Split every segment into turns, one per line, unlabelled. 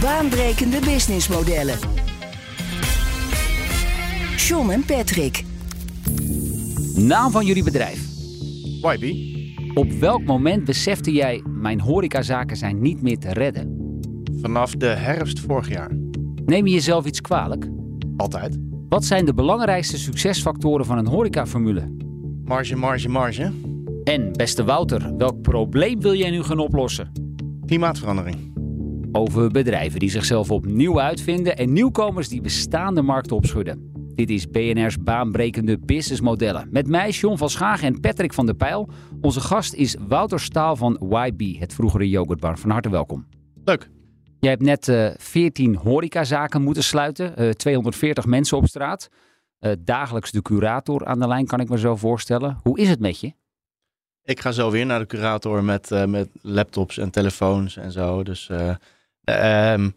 Baanbrekende businessmodellen. John en Patrick.
Naam van jullie bedrijf.
YB.
Op welk moment besefte jij, mijn horecazaken zijn niet meer te redden?
Vanaf de herfst vorig jaar.
Neem je jezelf iets kwalijk?
Altijd.
Wat zijn de belangrijkste succesfactoren van een horecaformule?
Marge, marge, marge.
En, beste Wouter, welk probleem wil jij nu gaan oplossen?
Klimaatverandering.
Over bedrijven die zichzelf opnieuw uitvinden en nieuwkomers die bestaande markten opschudden. Dit is BNR's baanbrekende businessmodellen. Met mij, John van Schagen en Patrick van der Pijl. Onze gast is Wouter Staal van YB, het vroegere yoghurtbar. Van harte welkom.
Leuk.
Jij hebt net uh, 14 horecazaken moeten sluiten, uh, 240 mensen op straat. Uh, dagelijks de curator aan de lijn, kan ik me zo voorstellen. Hoe is het met je?
Ik ga zo weer naar de curator met, met laptops en telefoons en zo. Dus um,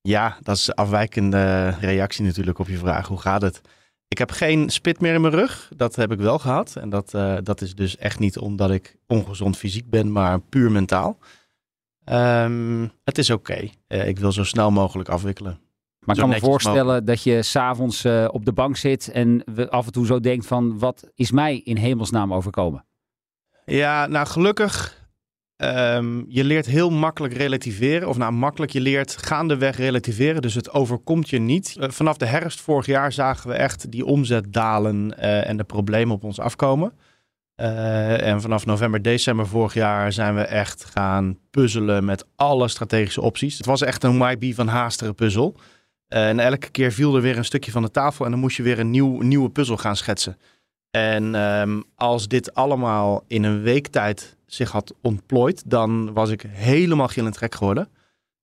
ja, dat is een afwijkende reactie natuurlijk op je vraag. Hoe gaat het? Ik heb geen spit meer in mijn rug. Dat heb ik wel gehad. En dat, uh, dat is dus echt niet omdat ik ongezond fysiek ben, maar puur mentaal. Um, het is oké. Okay. Uh, ik wil zo snel mogelijk afwikkelen.
Maar ik kan me voorstellen mogelijk. dat je s'avonds uh, op de bank zit en af en toe zo denkt van wat is mij in hemelsnaam overkomen?
Ja, nou gelukkig Um, je leert heel makkelijk relativeren. Of nou, makkelijk, je leert gaandeweg relativeren. Dus het overkomt je niet. Uh, vanaf de herfst vorig jaar zagen we echt die omzet dalen uh, en de problemen op ons afkomen. Uh, en vanaf november, december vorig jaar zijn we echt gaan puzzelen met alle strategische opties. Het was echt een YB van haastere puzzel. en elke keer viel er weer een stukje van de tafel en dan moest je weer een nieuw, nieuwe puzzel gaan schetsen. En um, als dit allemaal in een week tijd zich had ontplooid, dan was ik helemaal gillend trek geworden.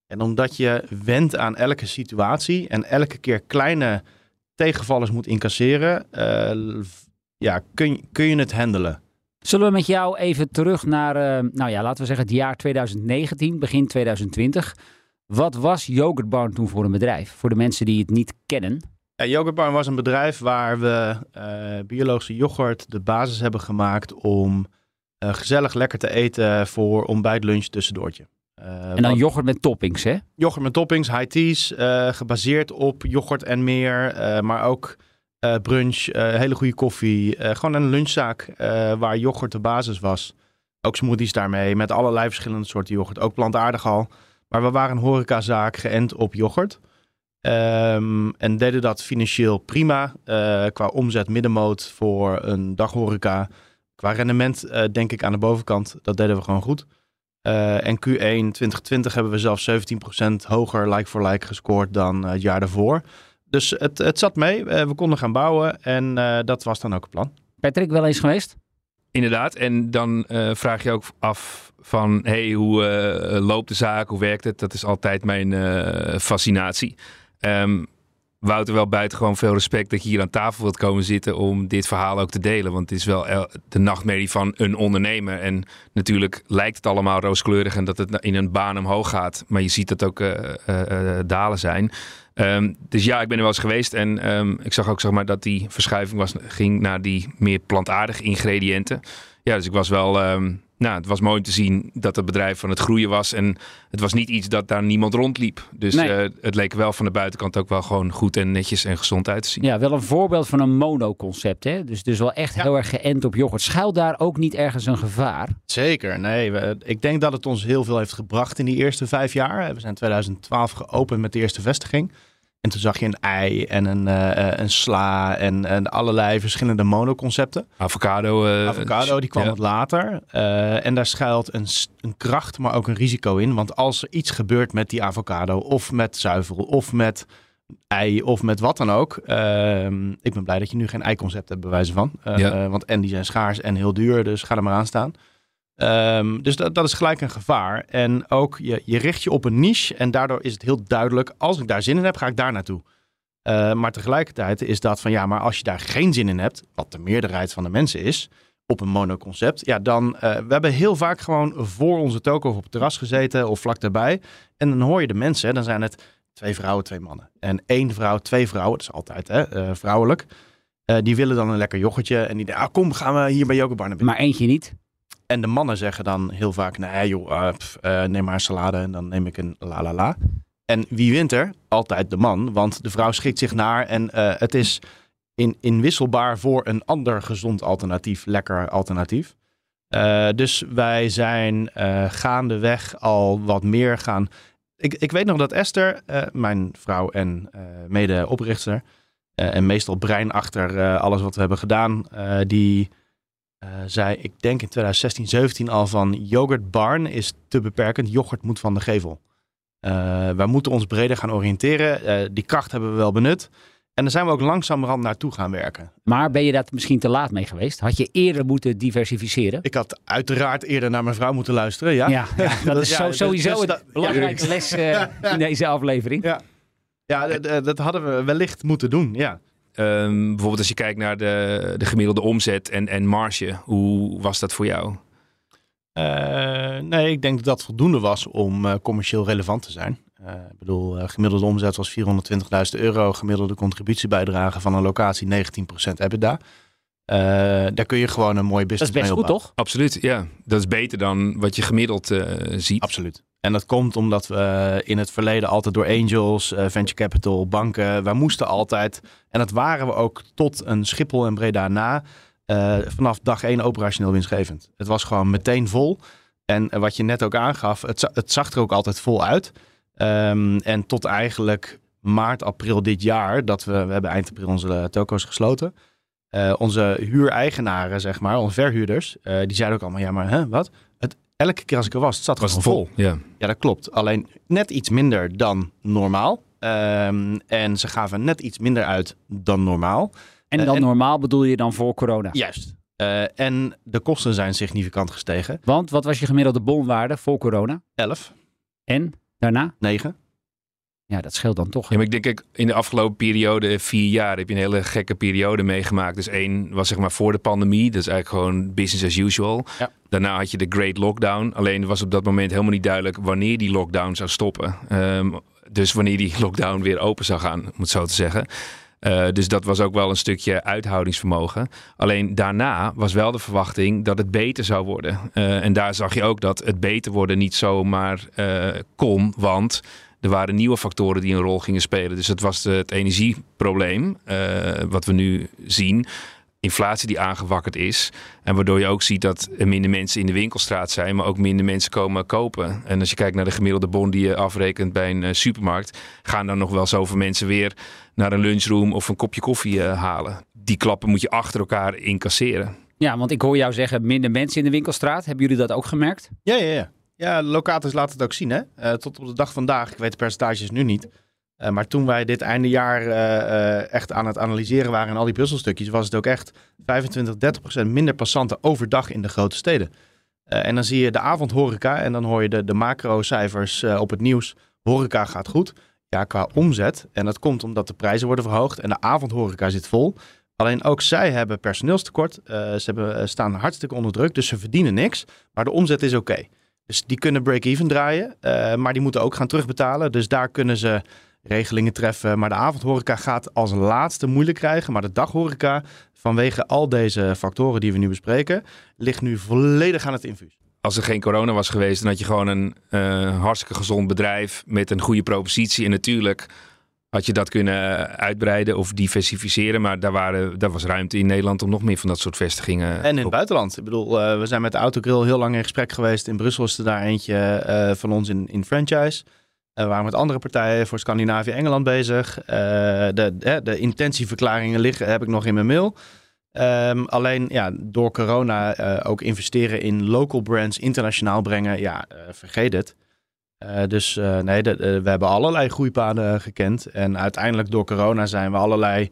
En omdat je went aan elke situatie en elke keer kleine tegenvallers moet incasseren, uh, ja, kun, kun je het handelen.
Zullen we met jou even terug naar, uh, nou ja, laten we zeggen het jaar 2019, begin 2020. Wat was Yogurt Barn toen voor een bedrijf? Voor de mensen die het niet kennen.
Ja, Yogurt Barn was een bedrijf waar we uh, biologische yoghurt de basis hebben gemaakt om uh, gezellig lekker te eten voor ontbijt, lunch, tussendoortje.
Uh, en dan wat... yoghurt met toppings, hè?
Yoghurt met toppings, high teas, gebaseerd op yoghurt en meer, maar ook brunch, hele goede koffie. gewoon een lunchzaak waar yoghurt de basis was. Ook smoothies daarmee, met allerlei verschillende soorten yoghurt. Ook plantaardig al. Maar we waren een horecazaak geënt op yoghurt. Um, en deden dat financieel prima. qua omzet middenmoot voor een daghoreca. Qua rendement uh, denk ik aan de bovenkant, dat deden we gewoon goed. Uh, en Q1 2020 hebben we zelfs 17% hoger like-for-like like gescoord dan uh, het jaar daarvoor. Dus het, het zat mee, we konden gaan bouwen en dat was dan ook het plan.
Patrick, wel eens geweest?
Inderdaad, en dan vraag je ook af van, hey, hoe loopt de zaak, hoe werkt het? Dat is altijd mijn fascinatie. Um, Wouter wel buitengewoon veel respect dat je hier aan tafel wilt komen zitten om dit verhaal ook te delen. Want het is wel de nachtmerrie van een ondernemer. En natuurlijk lijkt het allemaal rooskleurig en dat het in een baan omhoog gaat. Maar je ziet dat ook uh, uh, dalen zijn. Um, dus ja, ik ben er wel eens geweest en um, ik zag ook zeg maar, dat die verschuiving was, ging naar die meer plantaardige ingrediënten. Ja, dus ik was wel nou, het was mooi om te zien dat het bedrijf van het groeien was. En het was niet iets dat daar niemand rondliep. Dus nee. uh, het leek wel van de buitenkant ook wel gewoon goed en netjes en gezond uit te zien.
Ja, wel een voorbeeld van een monoconcept. Hè? Dus, dus wel echt ja. heel erg geënt op yoghurt. Schuilt daar ook niet ergens een gevaar?
Zeker, nee. We, ik denk dat het ons heel veel heeft gebracht in die eerste vijf jaar. We zijn in 2012 geopend met de eerste vestiging. En toen zag je een ei en een, uh, een sla en, en allerlei verschillende monoconcepten.
Avocado. Uh,
Avocado, die kwam ja. wat later. Uh, en daar schuilt een, een kracht, maar ook een risico in. Want als er iets gebeurt met die avocado of met zuivel of met ei of met wat dan ook. Uh, ik ben blij dat je nu geen ei-concept hebt, bij wijze van. Ja. Want en die zijn schaars en heel duur, dus ga er maar aan staan. Ehm, dus dat, is gelijk een gevaar. En ook je, je richt je op een niche en daardoor is het heel duidelijk, als ik daar zin in heb, ga ik daar naartoe. Uh, maar tegelijkertijd is dat van ja, maar als je daar geen zin in hebt, wat de meerderheid van de mensen is, op een monoconcept, ja, dan uh, we hebben heel vaak gewoon voor onze toko op het terras gezeten of vlak daarbij. En dan hoor je de mensen, dan zijn het twee vrouwen, twee mannen. En één vrouw, twee vrouwen, dat is altijd hè, uh, vrouwelijk. die willen dan een lekker yoghurtje en die denken, ah, kom, gaan we hier bij Yoghurt Bar naar binnen.
Maar eentje niet?
En de mannen zeggen dan heel vaak, nee joh, pff, neem maar een salade en dan neem ik een la la la. En wie wint er? Altijd de man, want de vrouw schikt zich naar en uh, het is in, inwisselbaar voor een ander gezond alternatief, lekker alternatief. Dus wij zijn gaandeweg al wat meer gaan. Ik, ik weet nog dat Esther, mijn vrouw en mede-oprichter, en meestal brein achter alles wat we hebben gedaan, die zei, ik denk in 2016, 17 al van yoghurt barn is te beperkend, yoghurt moet van de gevel. Uh, wij moeten ons breder gaan oriënteren. Uh, die kracht hebben we wel benut. En daar zijn we ook langzamerhand naartoe gaan werken.
Maar ben je dat misschien te laat mee geweest? Had je eerder moeten diversificeren?
Ik had uiteraard eerder naar mijn vrouw moeten luisteren, ja.
Ja, ja dat is ja, sowieso dus, het belangrijkste les uh, in deze aflevering.
Ja, ja dat hadden we wellicht moeten doen, ja.
Um, bijvoorbeeld als je kijkt naar de, de gemiddelde omzet en, en marge. Hoe was dat voor jou?
Uh, nee, ik denk dat dat voldoende was om uh, commercieel relevant te zijn. Uh, ik bedoel, gemiddelde omzet was 420.000 euro. Gemiddelde contributiebijdrage van een locatie 19% EBITDA. Daar kun je gewoon een mooi business
Dat is best goed, toch?
Absoluut, ja. Dat is beter dan wat je gemiddeld ziet.
Absoluut. En dat komt omdat we in het verleden altijd door angels, venture capital, banken, wij moesten altijd, en dat waren we ook tot een Schiphol en Breda na, uh, vanaf dag één operationeel winstgevend. Het was gewoon meteen vol. En uh, wat je net ook aangaf, het, het, zag er ook altijd vol uit. Um, en tot eigenlijk maart, april dit jaar, dat we, we hebben eind april onze toko's gesloten. Uh, onze huureigenaren, zeg maar, onze verhuurders, die zeiden ook allemaal, ja maar hè, wat? Het, elke keer als ik er was, het zat
was
gewoon
vol.
vol.
Ja.
ja, dat klopt. Alleen net iets minder dan normaal. Um, en ze gaven net iets minder uit dan normaal.
En dan uh, en, normaal bedoel je dan voor corona?
Juist. Uh, en de kosten zijn significant gestegen.
Want wat was je gemiddelde bonwaarde voor corona?
11.
En daarna?
9.
Ja, dat scheelt dan toch.
Ja, maar ik denk in de afgelopen periode, vier jaar, heb je een hele gekke periode meegemaakt. Dus één was zeg maar voor de pandemie. Dat is eigenlijk gewoon business as usual.
Ja.
Daarna had je de Great Lockdown. Alleen was op dat moment helemaal niet duidelijk wanneer die lockdown zou stoppen. Um, dus wanneer die lockdown weer open zou gaan, moet zo te zeggen. Uh, dus dat was ook wel een stukje uithoudingsvermogen. Alleen daarna was wel de verwachting dat het beter zou worden. Uh, en daar zag je ook dat het beter worden niet zomaar uh, kon, want er waren nieuwe factoren die een rol gingen spelen. Dus het was het energieprobleem, wat we nu zien inflatie die aangewakkerd is. En waardoor je ook ziet dat er minder mensen in de winkelstraat zijn, maar ook minder mensen komen kopen. En als je kijkt naar de gemiddelde bon die je afrekent bij een uh, supermarkt, gaan dan nog wel zoveel mensen weer naar een lunchroom of een kopje koffie uh, halen. Die klappen moet je achter elkaar incasseren.
Ja, want ik hoor jou zeggen minder mensen in de winkelstraat. Hebben jullie dat ook gemerkt?
Ja, ja, ja. Ja, locators laten het ook zien. Hè? Uh, tot op de dag vandaag, ik weet de percentages nu niet. Uh, maar toen wij dit einde jaar uh, echt aan het analyseren waren en al die puzzelstukjes, was het ook echt 25, 30 procent minder passanten overdag in de grote steden. en dan zie je de avondhoreca en dan hoor je de, de macro-cijfers op het nieuws. Horeca gaat goed. Ja, qua omzet. En dat komt omdat de prijzen worden verhoogd en de avondhoreca zit vol. Alleen ook zij hebben personeelstekort. ze hebben, staan hartstikke onder druk, dus ze verdienen niks. Maar de omzet is oké. Dus die kunnen break-even draaien, maar die moeten ook gaan terugbetalen. Dus daar kunnen ze regelingen treffen. Maar de avondhoreca gaat als laatste moeilijk krijgen. Maar de daghoreca, vanwege al deze factoren die we nu bespreken, ligt nu volledig aan het infuus.
Als er geen corona was geweest, dan had je gewoon een uh, hartstikke gezond bedrijf met een goede propositie. En natuurlijk had je dat kunnen uitbreiden of diversificeren. Maar daar, waren, daar was ruimte in Nederland om nog meer van dat soort vestigingen.
En in het buitenland. Ik bedoel, uh, we zijn met de Autogrill heel lang in gesprek geweest. In Brussel is er daar eentje uh, van ons in, in franchise. We waren met andere partijen voor Scandinavië Engeland bezig. De, de, de, intentieverklaringen liggen, heb ik nog in mijn mail. Um, alleen ja, door corona ook investeren in local brands, internationaal brengen, ja, vergeet het. Dus nee, de, we hebben allerlei groeipaden gekend. En uiteindelijk door corona zijn we allerlei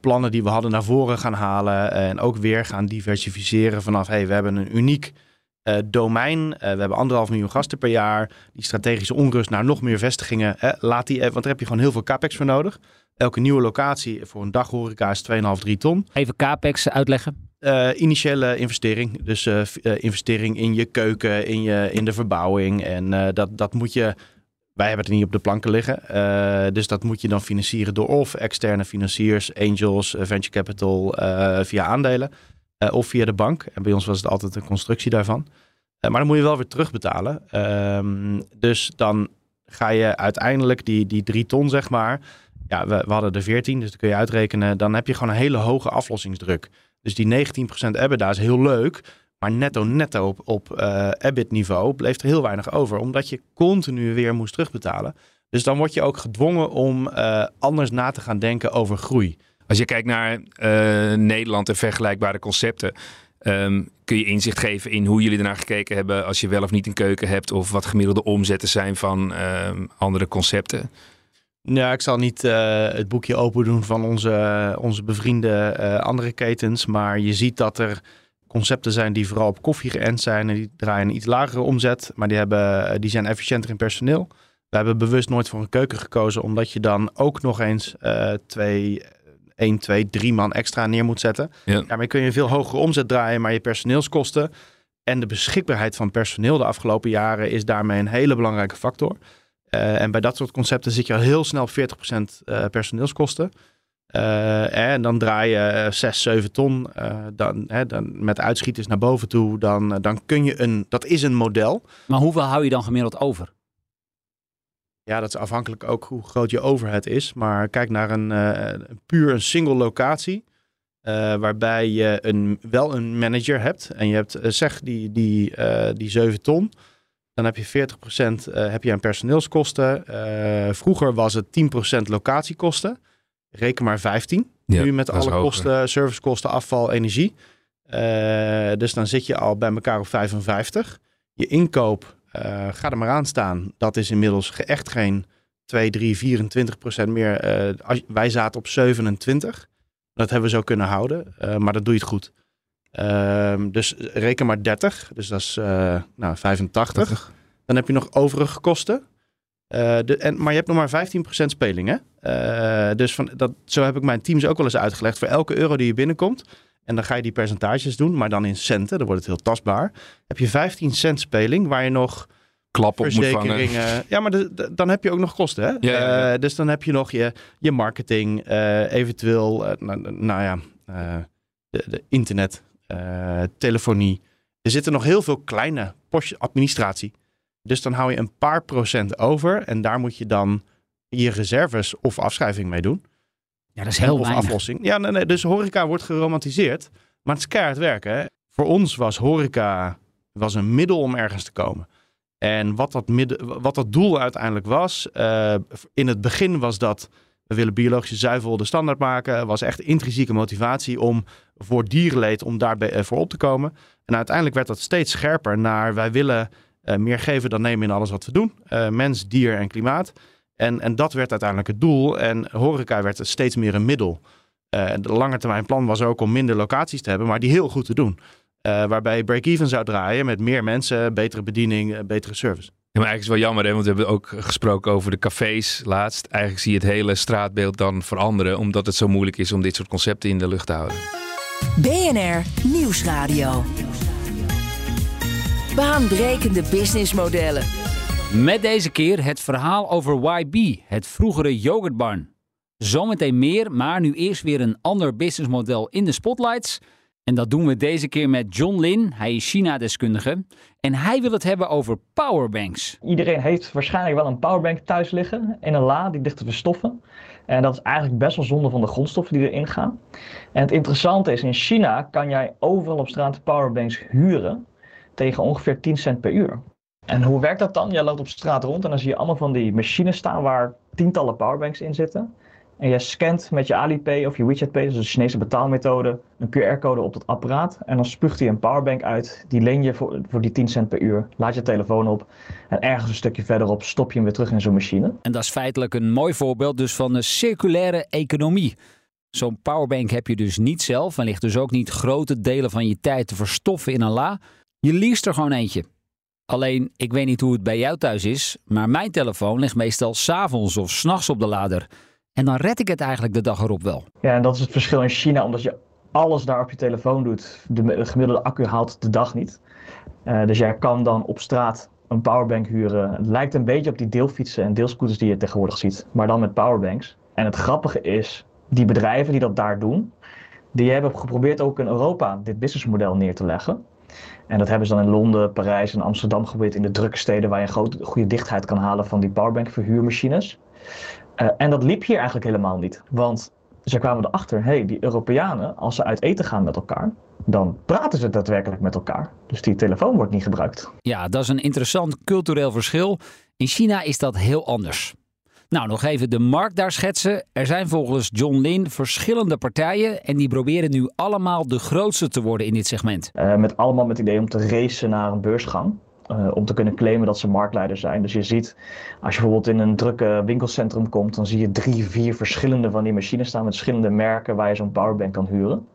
plannen die we hadden naar voren gaan halen. En ook weer gaan diversificeren vanaf, hey, we hebben een uniek eh, domein. Eh, we hebben anderhalf miljoen gasten per jaar. Die strategische onrust naar nog meer vestigingen. Hè, laat die, want daar heb je gewoon heel veel capex voor nodig. Elke nieuwe locatie voor een daghoreca is 2,5, 3 ton.
Even capex uitleggen.
Eh, initiële investering. Dus eh, eh, investering in je keuken, in, je, in de verbouwing. En dat, dat moet je. Wij hebben het niet op de planken liggen. Dus dat moet je dan financieren door of externe financiers, angels, venture capital, via aandelen. of via de bank. En bij ons was het altijd een constructie daarvan. Maar dan moet je wel weer terugbetalen. Ehm, dus dan ga je uiteindelijk die, die drie ton, zeg maar. Ja, we, we hadden er 14, dus dan kun je uitrekenen. Dan heb je gewoon een hele hoge aflossingsdruk. Dus die 19% EBITDA is heel leuk. Maar netto netto op, op eh EBIT niveau bleef er heel weinig over. Omdat je continu weer moest terugbetalen. Dus dan word je ook gedwongen om eh, anders na te gaan denken over groei.
Als je kijkt naar eh, Nederland en vergelijkbare concepten, ehm, kun je inzicht geven in hoe jullie ernaar gekeken hebben als je wel of niet een keuken hebt of wat gemiddelde omzetten zijn van ehm, andere concepten.
Ja, ik zal niet eh, het boekje open doen van onze, onze bevriende eh, andere ketens. Maar je ziet dat er concepten zijn die vooral op koffie geënt zijn. En die draaien een iets lagere omzet. Maar die, hebben, die zijn efficiënter in personeel. We hebben bewust nooit voor een keuken gekozen. Omdat je dan ook nog eens eh twee, één, twee, drie man extra neer moet zetten.
Ja.
Daarmee kun je een veel hogere omzet draaien. Maar je personeelskosten en de beschikbaarheid van personeel de afgelopen jaren is daarmee een hele belangrijke factor. Uh, en bij dat soort concepten zit je al heel snel op 40% uh, personeelskosten. Uh, en dan draai je 6, 7 ton. Dan, hè, dan met uitschieters naar boven toe. Dan, dan kun je een. Dat is een model.
Maar hoeveel hou je dan gemiddeld over?
Ja, dat is afhankelijk ook hoe groot je overhead is. Maar kijk naar een puur een single locatie. Waarbij je een, wel een manager hebt. En je hebt, zeg, die, die, die 7 ton. Dan heb je 40% uh, heb je aan personeelskosten. Uh, vroeger was het 10% locatiekosten. Reken maar 15.
Ja,
nu met alle kosten, servicekosten, afval, energie. Uh, dus dan zit je al bij elkaar op 55. Je inkoop, uh, ga er maar aan staan. Dat is inmiddels echt geen 2, 3, 24% meer. Uh, als, wij zaten op 27. Dat hebben we zo kunnen houden. Maar dat doe je het goed. Um, dus reken maar 30. Dus dat is uh, nou, 85.
80.
Dan heb je nog overige kosten. Uh, de, en, maar je hebt nog maar 15% speling. Hè? Uh, dus van, dat, zo heb ik mijn teams ook wel eens uitgelegd. Voor elke euro die je binnenkomt. En dan ga je die percentages doen. Maar dan in centen. Dan wordt het heel tastbaar. Heb je 15 cent speling. Waar je nog
klap op moet vangen.
Ja, maar de, de, dan heb je ook nog kosten. Hè?
Ja, ja, ja.
Dus dan heb je nog je, je marketing. Eventueel, nou, nou, ja, de, internet, uh, telefonie. Er zitten nog heel veel kleine postjes administratie. Dus dan hou je een paar procent over. En daar moet je dan je reserves of afschrijving mee doen.
Ja, dat is heel
of
weinig.
aflossing. Ja, nee, nee, dus horeca wordt geromantiseerd. Maar het is keihard werken. Hè? Voor ons was horeca was een middel om ergens te komen. En wat dat, midden, wat dat doel uiteindelijk was, uh, in het begin was dat we willen biologische zuivel de standaard maken. was echt intrinsieke motivatie om voor dierenleed om daarbij uh, voor op te komen. En uiteindelijk werd dat steeds scherper naar wij willen uh, meer geven dan nemen in alles wat we doen. Uh, mens, dier en klimaat. En, en dat werd uiteindelijk het doel. En horeca werd steeds meer een middel. De lange termijn plan was ook om minder locaties te hebben, maar die heel goed te doen. Waarbij break-even zou draaien met meer mensen, betere bediening, betere service.
Ja, maar eigenlijk is het wel jammer, hè? want we hebben ook gesproken over de cafés laatst. Eigenlijk zie je het hele straatbeeld dan veranderen, omdat het zo moeilijk is om dit soort concepten in de lucht te houden.
BNR Nieuwsradio. Baanbrekende businessmodellen.
Met deze keer het verhaal over YB, het vroegere yoghurtbarn. Zometeen meer, maar nu eerst weer een ander businessmodel in de spotlights. En dat doen we deze keer met John Lin. Hij is China-deskundige. En hij wil het hebben over powerbanks.
Iedereen heeft waarschijnlijk wel een powerbank thuis liggen in een la die ligt te verstoffen. En dat is eigenlijk best wel zonde van de grondstoffen die erin gaan. En het interessante is, in China kan jij overal op straat powerbanks huren tegen ongeveer 10 cent per uur. En hoe werkt dat dan? Jij loopt op straat rond en dan zie je allemaal van die machines staan waar tientallen powerbanks in zitten. En jij scant met je Alipay of je WeChat Pay, dus een Chinese betaalmethode, een QR-code op dat apparaat. En dan spuugt hij een powerbank uit. Die leen je voor, voor die 10 cent per uur. Laat je telefoon op. En ergens een stukje verderop stop je hem weer terug in zo'n machine.
En dat is feitelijk een mooi voorbeeld dus van een circulaire economie. Zo'n powerbank heb je dus niet zelf en ligt dus ook niet grote delen van je tijd te verstoffen in een la. Je liest er gewoon eentje. Alleen, ik weet niet hoe het bij jou thuis is, maar mijn telefoon ligt meestal s'avonds of s'nachts op de lader. En dan red ik het eigenlijk de dag erop wel.
Ja, en dat is het verschil in China, omdat je alles daar op je telefoon doet. De gemiddelde accu haalt de dag niet. Uh, dus jij kan dan op straat een powerbank huren. Het lijkt een beetje op die deelfietsen en deelscooters die je tegenwoordig ziet, maar dan met powerbanks. En het grappige is, die bedrijven die dat daar doen, die hebben geprobeerd ook in Europa dit businessmodel neer te leggen. En dat hebben ze dan in Londen, Parijs en Amsterdam geprobeerd in de drukke steden waar je een grote, goede dichtheid kan halen van die powerbank verhuurmachines. Uh, en dat liep hier eigenlijk helemaal niet. Want ze kwamen erachter, hey, die Europeanen, als ze uit eten gaan met elkaar, dan praten ze daadwerkelijk met elkaar. Dus die telefoon wordt niet gebruikt.
Ja, dat is een interessant cultureel verschil. In China is dat heel anders. Nou, nog even de markt daar schetsen. Er zijn volgens John Lin verschillende partijen en die proberen nu allemaal de grootste te worden in dit segment.
Uh, met allemaal met het idee om te racen naar een beursgang. Uh, om te kunnen claimen dat ze marktleider zijn. Dus je ziet, als je bijvoorbeeld in een drukke winkelcentrum komt, dan zie je drie, vier verschillende van die machines staan met verschillende merken waar je zo'n powerbank kan huren.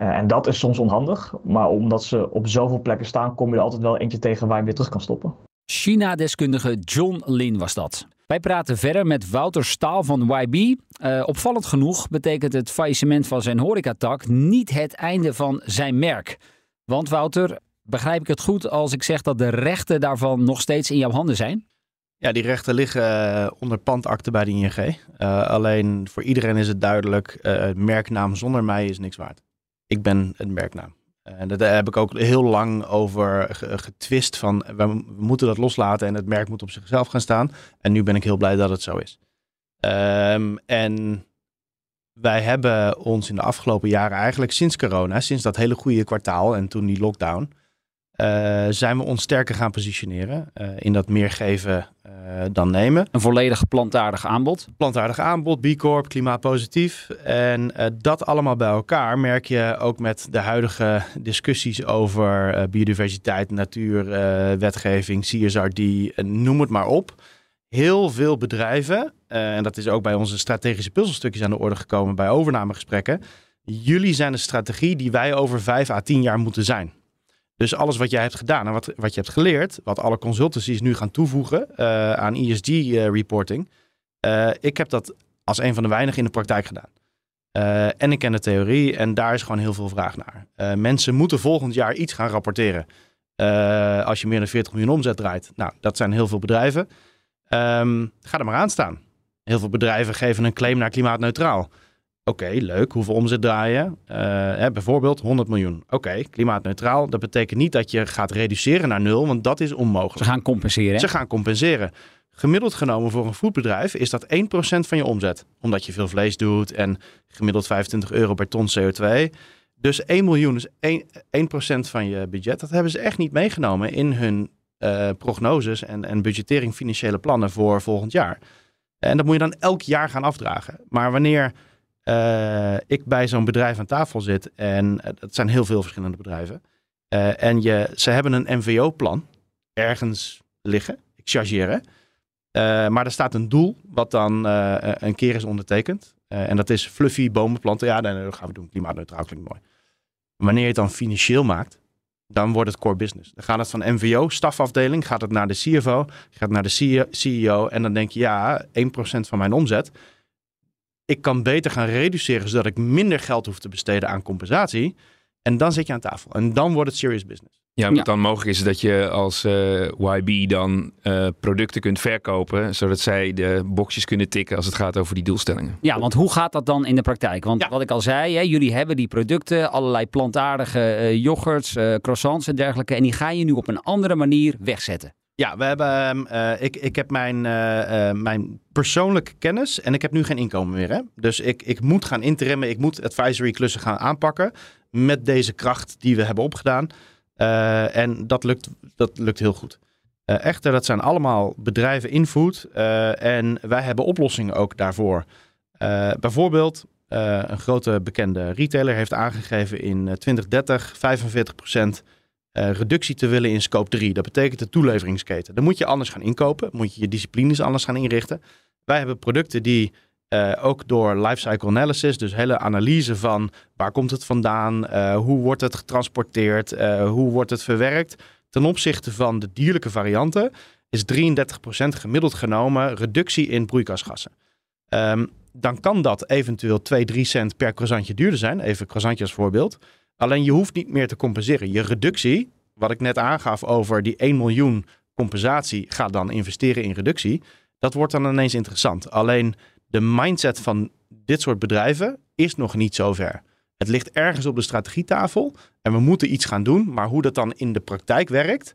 Uh, en dat is soms onhandig, maar omdat ze op zoveel plekken staan, kom je er altijd wel eentje tegen waar je weer terug kan stoppen.
China-deskundige John Lin was dat. Wij praten verder met Wouter Staal van YB. Uh, opvallend genoeg betekent het faillissement van zijn horecatak niet het einde van zijn merk. Want Wouter, begrijp ik het goed als ik zeg dat de rechten daarvan nog steeds in jouw handen zijn?
Ja, die rechten liggen uh, onder pandakte bij de ING. Uh, alleen voor iedereen is het duidelijk, uh, merknaam zonder mij is niks waard. Ik ben een merknaam. En daar heb ik ook heel lang over getwist van we, moeten dat loslaten en het merk moet op zichzelf gaan staan. En nu ben ik heel blij dat het zo is. Um, en wij hebben ons in de afgelopen jaren eigenlijk sinds corona, sinds dat hele goede kwartaal en toen die lockdown, uh, zijn we ons sterker gaan positioneren uh, in dat meer geven uh, dan nemen.
Een volledig plantaardig aanbod.
Plantaardig aanbod, B Corp, klimaatpositief. En dat allemaal bij elkaar merk je ook met de huidige discussies over biodiversiteit, natuur, wetgeving, CSRD, noem het maar op. Heel veel bedrijven, en dat is ook bij onze strategische puzzelstukjes aan de orde gekomen bij overnamegesprekken. Jullie zijn de strategie die wij over vijf à tien jaar moeten zijn. Dus alles wat jij hebt gedaan en wat, wat je hebt geleerd, wat alle consultancies nu gaan toevoegen uh, aan ESG-reporting. Uh, uh, ik heb dat als een van de weinigen in de praktijk gedaan. En ik ken de theorie en daar is gewoon heel veel vraag naar. Mensen moeten volgend jaar iets gaan rapporteren. Als je meer dan 40 miljoen omzet draait. Nou, dat zijn heel veel bedrijven. Um, ga er maar aan staan. Heel veel bedrijven geven een claim naar klimaatneutraal. Oké, okay, leuk. Hoeveel omzet draaien? Uh, hè, bijvoorbeeld 100 miljoen. Oké, okay, klimaatneutraal. Dat betekent niet dat je gaat reduceren naar nul, want dat is onmogelijk.
Ze gaan compenseren.
Ze gaan compenseren. Gemiddeld genomen voor een voedbedrijf is dat 1% van je omzet. Omdat je veel vlees doet en gemiddeld 25 euro per ton CO2. Dus 1 miljoen is 1%, 1 van je budget. Dat hebben ze echt niet meegenomen in hun uh, prognoses en, en budgettering financiële plannen voor volgend jaar. En dat moet je dan elk jaar gaan afdragen. Maar wanneer uh, ik bij zo'n bedrijf aan tafel zit, en uh, dat zijn heel veel verschillende bedrijven, uh, en je, ze hebben een MVO-plan ergens liggen, ik chargeer, maar er staat een doel wat dan een keer is ondertekend. en dat is fluffy bomen planten. Ja, dat gaan we doen. Klimaatneutraal klinkt mooi. Wanneer je het dan financieel maakt, dan wordt het core business. Dan gaat het van MVO, stafafdeling, gaat het naar de CFO, gaat naar de CEO. En dan denk je, ja, 1% van mijn omzet ik kan beter gaan reduceren zodat ik minder geld hoef te besteden aan compensatie. En dan zit je aan tafel. En dan wordt het serious business.
Ja, wat dan mogelijk is dat je als uh, YB dan uh, producten kunt verkopen, zodat zij de boxjes kunnen tikken als het gaat over die doelstellingen.
Ja, want hoe gaat dat dan in de praktijk? Want ja. wat ik al zei, hè, jullie hebben die producten, allerlei plantaardige uh, yoghurts, croissants en dergelijke, en die ga je nu op een andere manier wegzetten.
Ja, we hebben, uh, ik, ik heb mijn, uh, uh, mijn persoonlijke kennis en ik heb nu geen inkomen meer. Hè? Dus ik, ik moet gaan interimmen, ik moet advisory klussen gaan aanpakken met deze kracht die we hebben opgedaan. en dat lukt, dat lukt heel goed. echter, dat zijn allemaal bedrijven in food en wij hebben oplossingen ook daarvoor. bijvoorbeeld, een grote bekende retailer heeft aangegeven in 2030 45% uh, reductie te willen in scope 3. Dat betekent de toeleveringsketen. Dan moet je anders gaan inkopen, moet je je disciplines anders gaan inrichten. Wij hebben producten die Uh, ook door lifecycle analysis, dus hele analyse van waar komt het vandaan, uh, hoe wordt het getransporteerd, hoe wordt het verwerkt. Ten opzichte van de dierlijke varianten is 33% gemiddeld genomen reductie in broeikasgassen. Um, dan kan dat eventueel 2, 3 cent per croissantje duurder zijn. Even croissantje als voorbeeld. Alleen je hoeft niet meer te compenseren. Je reductie, wat ik net aangaf over die 1 miljoen compensatie, gaat dan investeren in reductie. Dat wordt dan ineens interessant. Alleen de mindset van dit soort bedrijven is nog niet zo ver. Het ligt ergens op de strategietafel en we moeten iets gaan doen. Maar hoe dat dan in de praktijk werkt,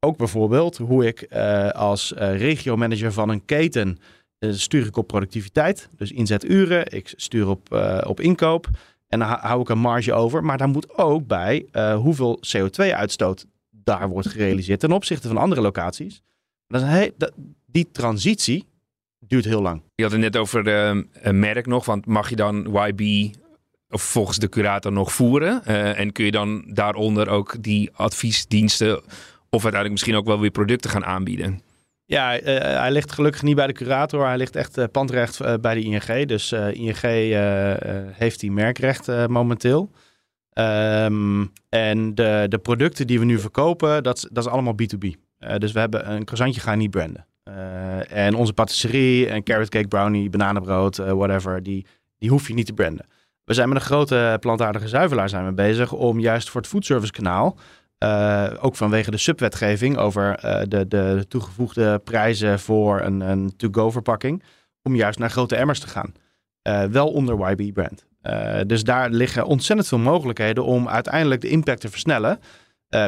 ook bijvoorbeeld hoe ik uh, als uh, regiomanager van een keten uh, stuur ik op productiviteit, dus inzeturen, ik stuur op, op inkoop en dan hou ik een marge over. Maar daar moet ook bij hoeveel CO2-uitstoot daar wordt gerealiseerd ten opzichte van andere locaties. Dat is een dat, die transitie duurt heel lang.
Je had het net over een merk nog, want mag je dan YB of volgens de curator nog voeren? Uh, en kun je dan daaronder ook die adviesdiensten of uiteindelijk misschien ook wel weer producten gaan aanbieden?
Ja, uh, hij ligt gelukkig niet bij de curator. Hij ligt echt uh, pandrecht bij de ING. Dus ING heeft die merkrecht momenteel. Um, en de, de producten die we nu verkopen, dat, dat is allemaal B2B. dus we hebben een croissantje gaan niet branden. en onze patisserie en carrot cake brownie, bananenbrood, whatever, die, die hoef je niet te branden. We zijn met een grote plantaardige zuivelaar zijn we bezig om juist voor het foodservice kanaal, uh, ook vanwege de subwetgeving over uh, de, de toegevoegde prijzen voor een, een to-go verpakking, om juist naar grote emmers te gaan. Uh, wel onder YB brand. dus daar liggen ontzettend veel mogelijkheden om uiteindelijk de impact te versnellen.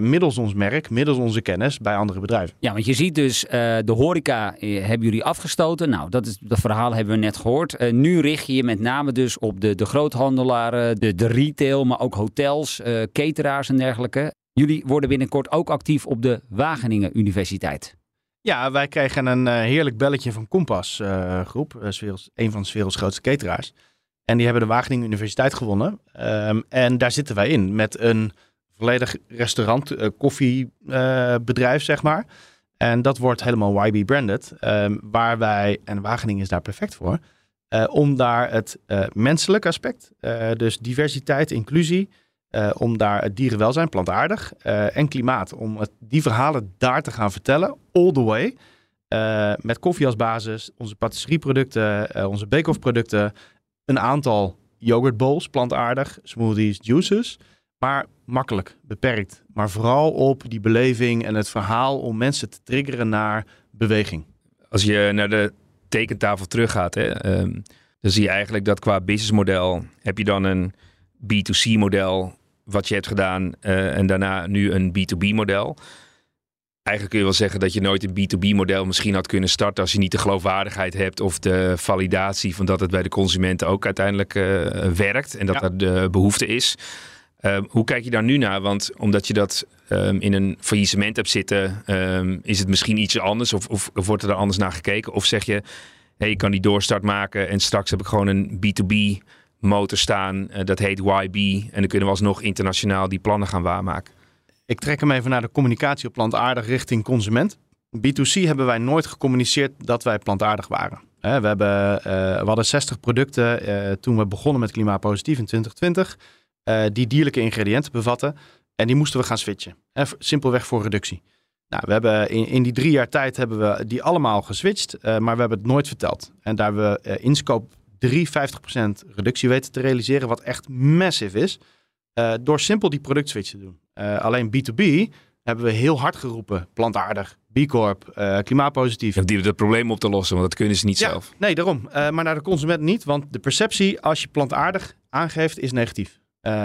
Middels ons merk, middels onze kennis bij andere bedrijven.
Ja, want je ziet dus, de horeca hebben jullie afgestoten. Nou, dat, is, dat verhaal hebben we net gehoord. nu richt je je met name dus op de, de groothandelaren, de, de retail, maar ook hotels, cateraars en dergelijke. Jullie worden binnenkort ook actief op de Wageningen Universiteit.
Ja, wij kregen een heerlijk belletje van Kompas groep, een van de werelds grootste cateraars. En die hebben de Wageningen Universiteit gewonnen. Um, en daar zitten wij in met een volledig restaurant, koffiebedrijf, zeg maar. En dat wordt helemaal YB branded. Um, waar wij, en Wageningen is daar perfect voor, om daar het menselijke aspect, dus diversiteit, inclusie, om daar het dierenwelzijn, plantaardig en klimaat, om het, die verhalen daar te gaan vertellen, all the way. met koffie als basis, onze patisserieproducten, onze bake-off producten, een aantal yoghurt bowls, plantaardig, smoothies, juices. Maar makkelijk, beperkt. Maar vooral op die beleving en het verhaal om mensen te triggeren naar beweging.
Als je naar de tekentafel teruggaat, hè, um, dan zie je eigenlijk dat qua businessmodel heb je dan een B2C model wat je hebt gedaan uh, en daarna nu een B2B model. Eigenlijk kun je wel zeggen dat je nooit een B2B model misschien had kunnen starten als je niet de geloofwaardigheid hebt of de validatie van dat het bij de consumenten ook uiteindelijk uh, werkt en dat ja. er de behoefte is. Um, hoe kijk je daar nu naar? Want omdat je dat um, in een faillissement hebt zitten, um, is het misschien iets anders of, of, of, wordt er anders naar gekeken? Of zeg je, hey, ik kan die doorstart maken en straks heb ik gewoon een B2B motor staan, uh, dat heet YB en dan kunnen we alsnog internationaal die plannen gaan waarmaken.
Ik trek hem even naar de communicatie op plantaardig richting consument. B2C hebben wij nooit gecommuniceerd dat wij plantaardig waren. we, hebben, uh, we hadden 60 producten uh, toen we begonnen met Klimaatpositief in 2020 uh, die dierlijke ingrediënten bevatten. En die moesten we gaan switchen. Simpelweg voor reductie. Nou, we hebben in, in die drie jaar tijd hebben we die allemaal geswitcht, maar we hebben het nooit verteld. En daar we uh, scope 3, 50% reductie weten te realiseren, wat echt massive is, door simpel die productswitch te doen. alleen B2B hebben we heel hard geroepen, plantaardig, B Corp, klimaatpositief.
Ja, die hebben het probleem op te lossen, want dat kunnen ze niet
ja,
zelf.
Nee, daarom. maar naar de consument niet, want de perceptie als je plantaardig aangeeft is negatief.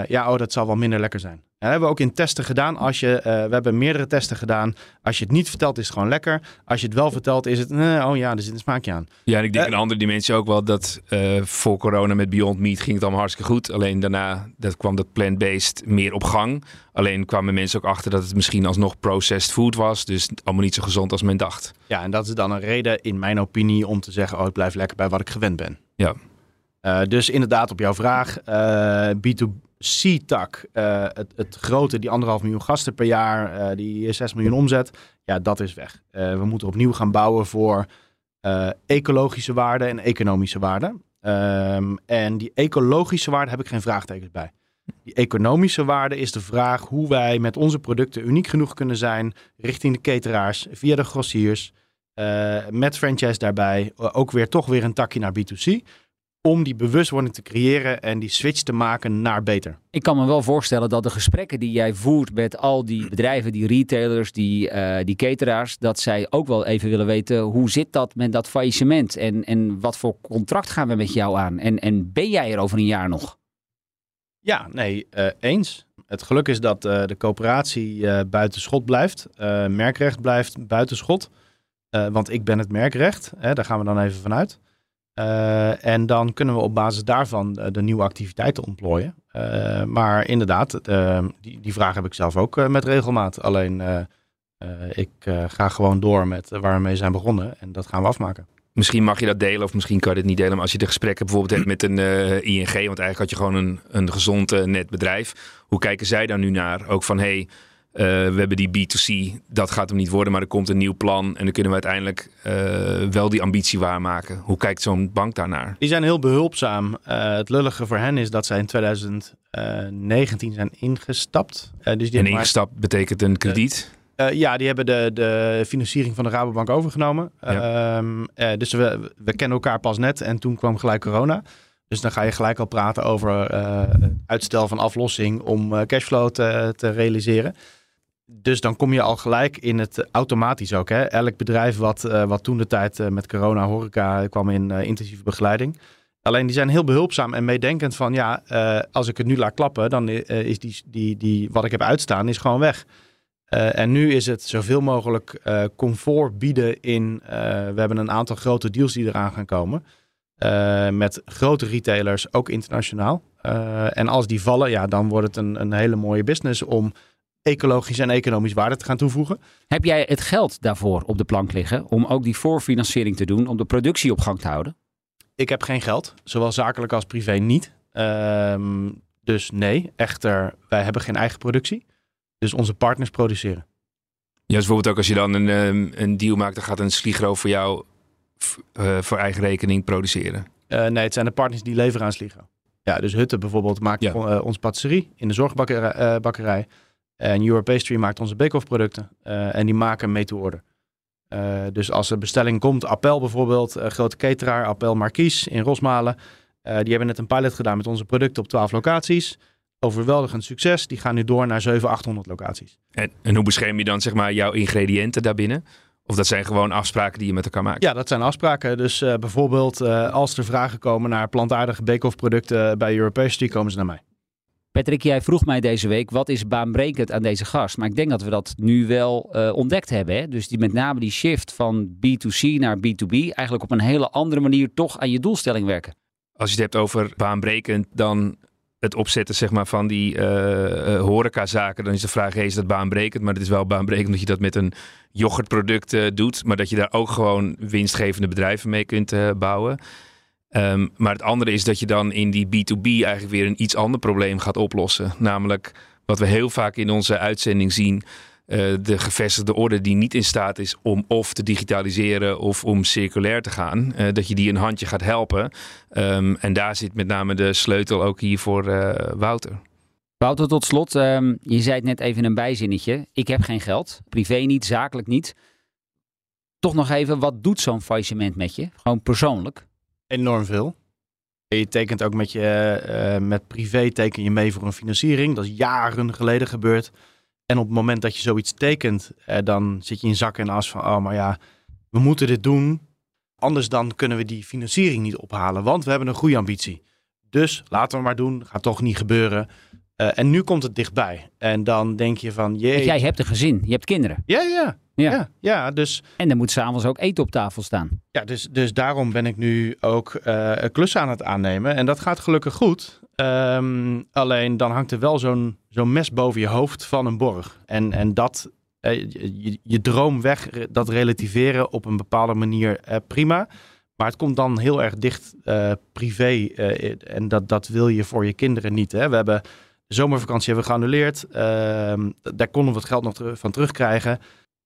Ja, oh, dat zal wel minder lekker zijn dat hebben we ook in testen gedaan. Als je, eh, we hebben meerdere testen gedaan. Als je het niet vertelt, is het gewoon lekker. Als je het wel vertelt, is het, eh, oh ja, er zit een smaakje aan.
Ja, en ik denk eh, een andere dimensie ook wel dat voor corona met Beyond Meat ging het allemaal hartstikke goed. Alleen daarna dat kwam dat plant-based meer op gang. Alleen kwamen mensen ook achter dat het misschien alsnog processed food was. Dus allemaal niet zo gezond als men dacht.
Ja, en dat is dan een reden, in mijn opinie, om te zeggen, oh, ik blijf lekker bij wat ik gewend ben.
Ja.
dus inderdaad, op jouw vraag, B2, C-tak, eh, het, het, grote, die anderhalf miljoen gasten per jaar, eh, die 6 miljoen omzet, ja, dat is weg. Eh, we moeten opnieuw gaan bouwen voor ecologische waarden en economische waarden. Ehm, en die ecologische waarde heb ik geen vraagtekens bij. Die economische waarde is de vraag hoe wij met onze producten uniek genoeg kunnen zijn richting de cateraars, via de grossiers, met franchise daarbij, ook weer toch weer een takje naar B2C om die bewustwording te creëren en die switch te maken naar beter.
Ik kan me wel voorstellen dat de gesprekken die jij voert met al die bedrijven, die retailers, die, uh, die cateraars, dat zij ook wel even willen weten hoe zit dat met dat faillissement en, en wat voor contract gaan we met jou aan en, en ben jij er over een jaar nog?
Ja, nee, uh, eens. Het geluk is dat uh, de coöperatie buiten schot blijft. merkrecht blijft buiten schot. want ik ben het merkrecht. Hè, daar gaan we dan even vanuit. Uh, en dan kunnen we op basis daarvan de, de nieuwe activiteiten ontplooien. Uh, maar inderdaad, die, die vraag heb ik zelf ook met regelmaat. Alleen ik ga gewoon door met waar we mee zijn begonnen en dat gaan we afmaken.
Misschien mag je dat delen of misschien kan je het niet delen. Maar als je de gesprekken bijvoorbeeld hebt met een ING, want eigenlijk had je gewoon een, een gezond net bedrijf. Hoe kijken zij daar nu naar? Ook van hey, uh, we hebben die B2C, dat gaat hem niet worden, maar er komt een nieuw plan en dan kunnen we uiteindelijk uh, wel die ambitie waarmaken. Hoe kijkt zo'n bank daarnaar?
Die zijn heel behulpzaam. Uh, het lullige voor hen is dat zij in 2019 zijn ingestapt.
dus die en ingestapt maar... betekent een krediet?
ja, die hebben de, de financiering van de Rabobank overgenomen. Ja. Ehm, dus we, we kennen elkaar pas net en toen kwam gelijk corona. Dus dan ga je gelijk al praten over uitstel van aflossing om cashflow te, te realiseren. Dus dan kom je al gelijk in het automatisch ook. Hè? Elk bedrijf wat, uh, wat toen de tijd uh, met corona horeca kwam in intensieve begeleiding. Alleen die zijn heel behulpzaam en meedenkend van ja, als ik het nu laat klappen, dan is die, die, die, wat ik heb uitstaan, is gewoon weg. en nu is het zoveel mogelijk comfort bieden in, we hebben een aantal grote deals die eraan gaan komen. met grote retailers, ook internationaal. en als die vallen, ja, dan wordt het een, een hele mooie business om ecologisch en economisch waarde te gaan toevoegen.
Heb jij het geld daarvoor op de plank liggen om ook die voorfinanciering te doen, om de productie op gang te houden?
Ik heb geen geld, zowel zakelijk als privé niet. Um, dus nee, echter, wij hebben geen eigen productie. Dus onze partners produceren.
Ja, dus bijvoorbeeld ook als je dan een, ehm, een deal maakt, dan gaat een Sligro voor jou uh, voor eigen rekening produceren?
Uh, nee, het zijn de partners die leveren aan Sligro. Ja, dus Hutte bijvoorbeeld maakt ja. uh, ons patisserie in de zorgbakkerij. En Pastry maakt onze bake-off producten uh, en die maken mee to order. Uh, dus als er bestelling komt, Appel bijvoorbeeld, uh, grote cateraar, Appel Marquise in Rosmalen. die hebben net een pilot gedaan met onze producten op 12 locaties. Overweldigend succes. Die gaan nu door naar 700, 800 locaties.
En, en hoe bescherm je dan zeg maar jouw ingrediënten daarbinnen? Of dat zijn gewoon afspraken die je met elkaar maakt?
Ja, dat zijn afspraken. Dus bijvoorbeeld als er vragen komen naar plantaardige bake-off producten bij Europastry, komen ze naar mij.
Patrick, jij vroeg mij deze week wat is baanbrekend aan deze gast. Maar ik denk dat we dat nu wel uh, ontdekt hebben. Hè? Dus die, met name die shift van B2C naar B2B eigenlijk op een hele andere manier toch aan je doelstelling werken.
Als je het hebt over baanbrekend, dan het opzetten zeg maar, van die uh, uh, horecazaken. Dan is de vraag, is dat baanbrekend? Maar het is wel baanbrekend dat je dat met een yoghurtproduct doet. Maar dat je daar ook gewoon winstgevende bedrijven mee kunt bouwen. Um, maar het andere is dat je dan in die B2B eigenlijk weer een iets ander probleem gaat oplossen. Namelijk wat we heel vaak in onze uitzending zien. Uh, de gevestigde orde die niet in staat is om of te digitaliseren of om circulair te gaan. Uh, dat je die een handje gaat helpen. Um, en daar zit met name de sleutel ook hier voor uh, Wouter.
Wouter, tot slot. Um, je zei het net even een bijzinnetje. Ik heb geen geld. Privé niet, zakelijk niet. Toch nog even, wat doet zo'n faillissement met je? Gewoon persoonlijk?
Enorm veel. Je tekent ook met je uh, met privé teken je mee voor een financiering. Dat is jaren geleden gebeurd. En op het moment dat je zoiets tekent, uh, dan zit je in zak en as van, oh maar ja, we moeten dit doen. Anders dan kunnen we die financiering niet ophalen, want we hebben een groeiambitie. Dus laten we maar doen, gaat toch niet gebeuren. Uh, en nu komt het dichtbij. En dan denk je van, jee.
Jij hebt een gezin, je hebt kinderen.
Ja, ja. Ja. ja, ja dus...
En er moet s'avonds ook eten op tafel staan.
Ja, dus, dus daarom ben ik nu ook uh, een klus aan het aannemen. En dat gaat gelukkig goed. Um, alleen dan hangt er wel zo'n zo'n mes boven je hoofd van een borg. En, en dat, uh, je, je, droom weg, dat relativeren op een bepaalde manier, uh, prima. Maar het komt dan heel erg dicht privé. en dat, dat wil je voor je kinderen niet. Hè? We hebben de zomervakantie hebben we geannuleerd. Ehm, daar konden we het geld nog van terugkrijgen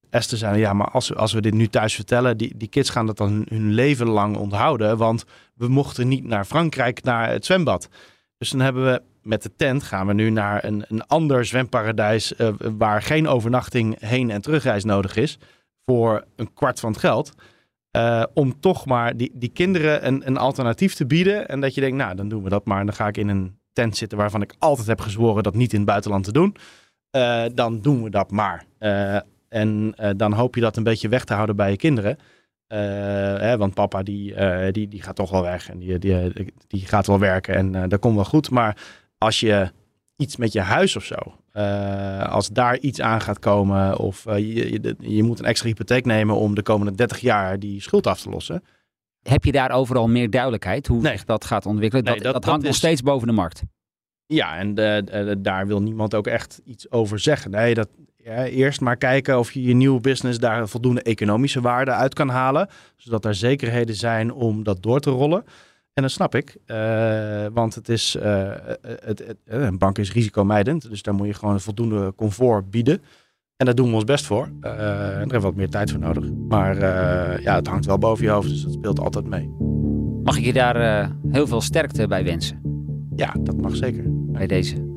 Esther zei, ja, maar als, als we dit nu thuis vertellen, die, die kids gaan dat dan hun, hun leven lang onthouden. Want we mochten niet naar Frankrijk, naar het zwembad. Dus dan hebben we met de tent gaan we nu naar een, een ander zwemparadijs eh, waar geen overnachting heen en terugreis nodig is. Voor een kwart van het geld. Eh, om toch maar die, die kinderen een, een alternatief te bieden. En dat je denkt, nou dan doen we dat maar. En dan ga ik in een tent zitten waarvan ik altijd heb gezworen dat niet in het buitenland te doen. Eh, dan doen we dat maar. En eh, dan hoop je dat een beetje weg te houden bij je kinderen. Eh, hè, want papa die, eh, die, die gaat toch wel weg en die, die, die gaat wel werken en dat komt wel goed. Maar als je iets met je huis of zo, als daar iets aan gaat komen of je, je, je moet een extra hypotheek nemen om de komende 30 jaar die schuld af te lossen.
Heb je daar overal meer duidelijkheid hoe
Nee.
zich dat gaat ontwikkelen?
Nee,
dat,
dat-
dat,
dat
hangt nog
is-
steeds boven de markt.
Ja, en eh, daar wil niemand ook echt iets over zeggen. Nee, dat, ja, eerst maar kijken of je je nieuwe business daar voldoende economische waarde uit kan halen. Zodat er zekerheden zijn om dat door te rollen. En dat snap ik, eh, want het is, eh, het, het- eh, een bank is risicomijdend. Dus daar moet je gewoon voldoende comfort bieden. En daar doen we ons best voor. Eh, en daar hebben we wat meer tijd voor nodig. Maar ja, het hangt wel boven je hoofd, dus dat speelt altijd mee.
Mag ik je daar heel veel sterkte bij wensen?
Ja, dat mag zeker.
bij deze.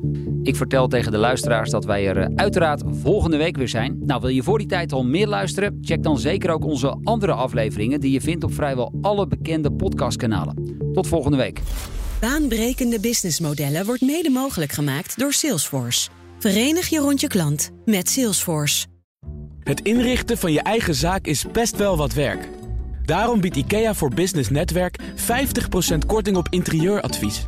Ik vertel tegen de luisteraars dat wij er eh, uiteraard volgende week weer zijn. Nou, wil je voor die tijd al meer luisteren? Check dan zeker ook onze andere afleveringen die je vindt op vrijwel alle bekende podcastkanalen. Tot volgende week.
Baanbrekende businessmodellen wordt mede mogelijk gemaakt door Salesforce. Verenig je rond je klant met Salesforce.
Het inrichten van je eigen zaak is best wel wat werk. Daarom biedt IKEA voor Business Netwerk 50% korting op interieuradvies.